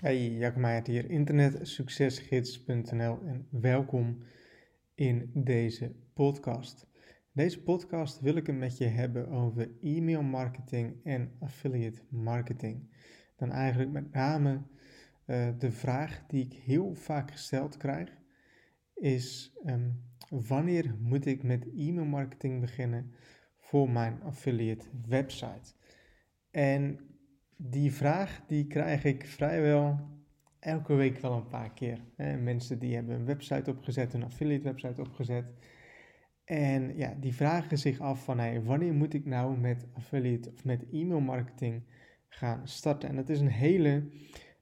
Hey, Jacob Meijert hier, internetsuccesgids.nl en welkom in deze podcast. Deze podcast wil ik het met je hebben over e-mail marketing en affiliate marketing. Dan eigenlijk met name uh, de vraag die ik heel vaak gesteld krijg is um, wanneer moet ik met e-mail marketing beginnen voor mijn affiliate website? En die vraag die krijg ik vrijwel elke week wel een paar keer. Mensen die hebben een website opgezet, een affiliate website opgezet. En ja, die vragen zich af van wanneer moet ik nou met affiliate of met e-mail marketing gaan starten? En dat is een hele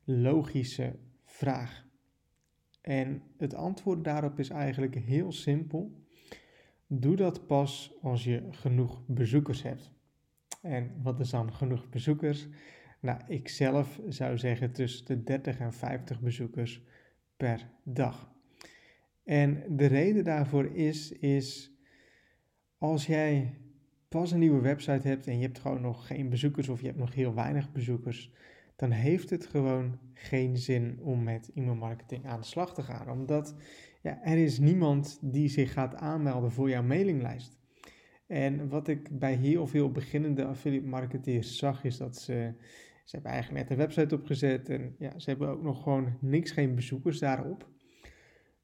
logische vraag. En het antwoord daarop is eigenlijk heel simpel. Doe dat pas als je genoeg bezoekers hebt. En wat is dan genoeg bezoekers? Nou, ik zelf zou zeggen tussen de 30 en 50 bezoekers per dag. En de reden daarvoor is, is als jij pas een nieuwe website hebt en je hebt gewoon nog geen bezoekers of je hebt nog heel weinig bezoekers, dan heeft het gewoon geen zin om met e-mailmarketing aan de slag te gaan. Omdat ja, er is niemand die zich gaat aanmelden voor jouw mailinglijst. En wat ik bij heel veel beginnende affiliate marketeers zag, is dat ze, ze hebben eigenlijk net een website opgezet en ja, ze hebben ook nog gewoon niks, geen bezoekers daarop.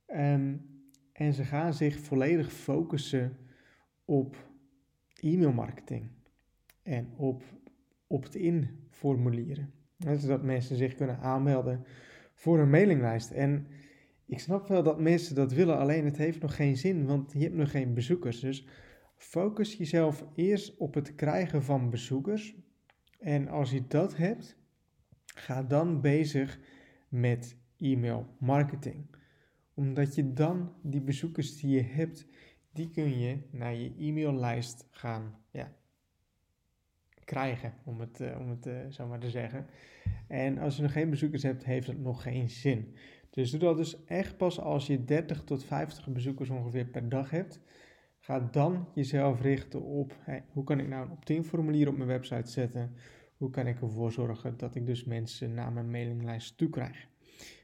Um, en ze gaan zich volledig focussen op e-mailmarketing en op opt-in formulieren. Zodat mensen zich kunnen aanmelden voor een mailinglijst. En ik snap wel dat mensen dat willen, alleen het heeft nog geen zin, want je hebt nog geen bezoekers. Dus Focus jezelf eerst op het krijgen van bezoekers. En als je dat hebt, ga dan bezig met e-mail marketing. Omdat je dan die bezoekers die je hebt, die kun je naar je e-maillijst gaan ja, krijgen, om het, uh, om het uh, zo maar te zeggen. En als je nog geen bezoekers hebt, heeft het nog geen zin. Dus doe dat dus echt pas als je 30 tot 50 bezoekers ongeveer per dag hebt. Ga dan jezelf richten op hoe kan ik nou een opt-in formulier op mijn website zetten? Hoe kan ik ervoor zorgen dat ik dus mensen naar mijn mailinglijst toe krijg?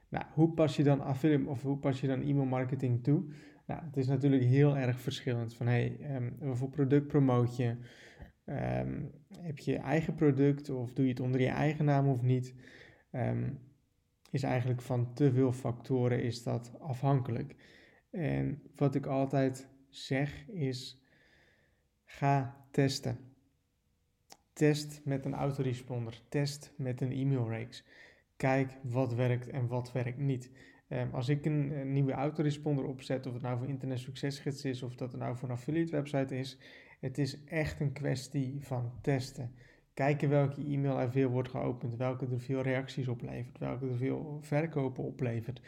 Nou, hoe pas je dan affiliate of hoe pas je dan e-mail marketing toe? Nou, het is natuurlijk heel erg verschillend van hey, um, wat voor product promoot je? Ehm, heb je je eigen product of doe je het onder je eigen naam of niet? Um, is eigenlijk van te veel factoren is dat afhankelijk. En wat ik altijd zeg is: ga testen. Test met een autoresponder, test met een e-mailreeks. Kijk wat werkt en wat werkt niet. Um, als ik een, een, nieuwe autoresponder opzet, of het nou voor Internet Succesgids is of dat het nou voor een affiliate website is, het is echt een kwestie van testen. Kijken welke e-mail er veel wordt geopend, welke er veel reacties oplevert, welke er veel verkopen oplevert.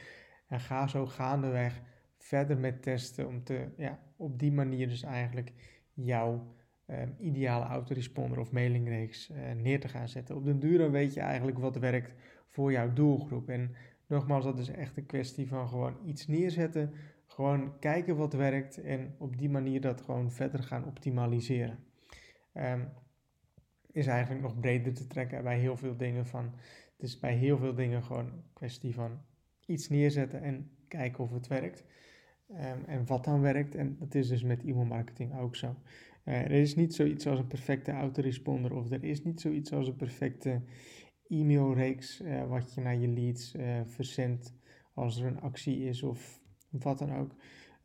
En ga zo gaandeweg verder met testen om te, ja, op die manier dus eigenlijk jouw uh, ideale autoresponder of mailingreeks uh, neer te gaan zetten. Op den duur weet je eigenlijk wat werkt voor jouw doelgroep. En nogmaals, dat is echt een kwestie van gewoon iets neerzetten, gewoon kijken wat werkt en op die manier dat gewoon verder gaan optimaliseren. Um, is eigenlijk nog breder te trekken bij heel veel dingen van. Het is bij heel veel dingen gewoon een kwestie van iets neerzetten en kijken of het werkt. Um, en wat dan werkt. En dat is dus met e-mail marketing ook zo. Uh, er is niet zoiets als een perfecte autoresponder of er is niet zoiets als een perfecte e-mailreeks uh, wat je naar je leads uh, verzendt als er een actie is of wat dan ook.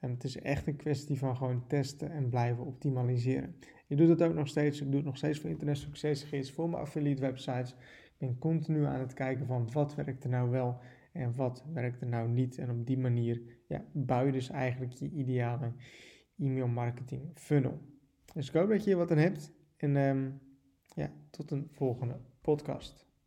Um, het is echt een kwestie van gewoon testen en blijven optimaliseren. Ik doe dat ook nog steeds. Ik doe het nog steeds voor Internet Succesgids, voor mijn affiliate websites. Ik ben continu aan het kijken van wat werkt er nou wel en wat werkt er nou niet. En op die manier ja, bouw je dus eigenlijk je ideale e-mail marketing funnel. Dus ik hoop dat je hier wat aan hebt. En um, ja, tot een volgende podcast.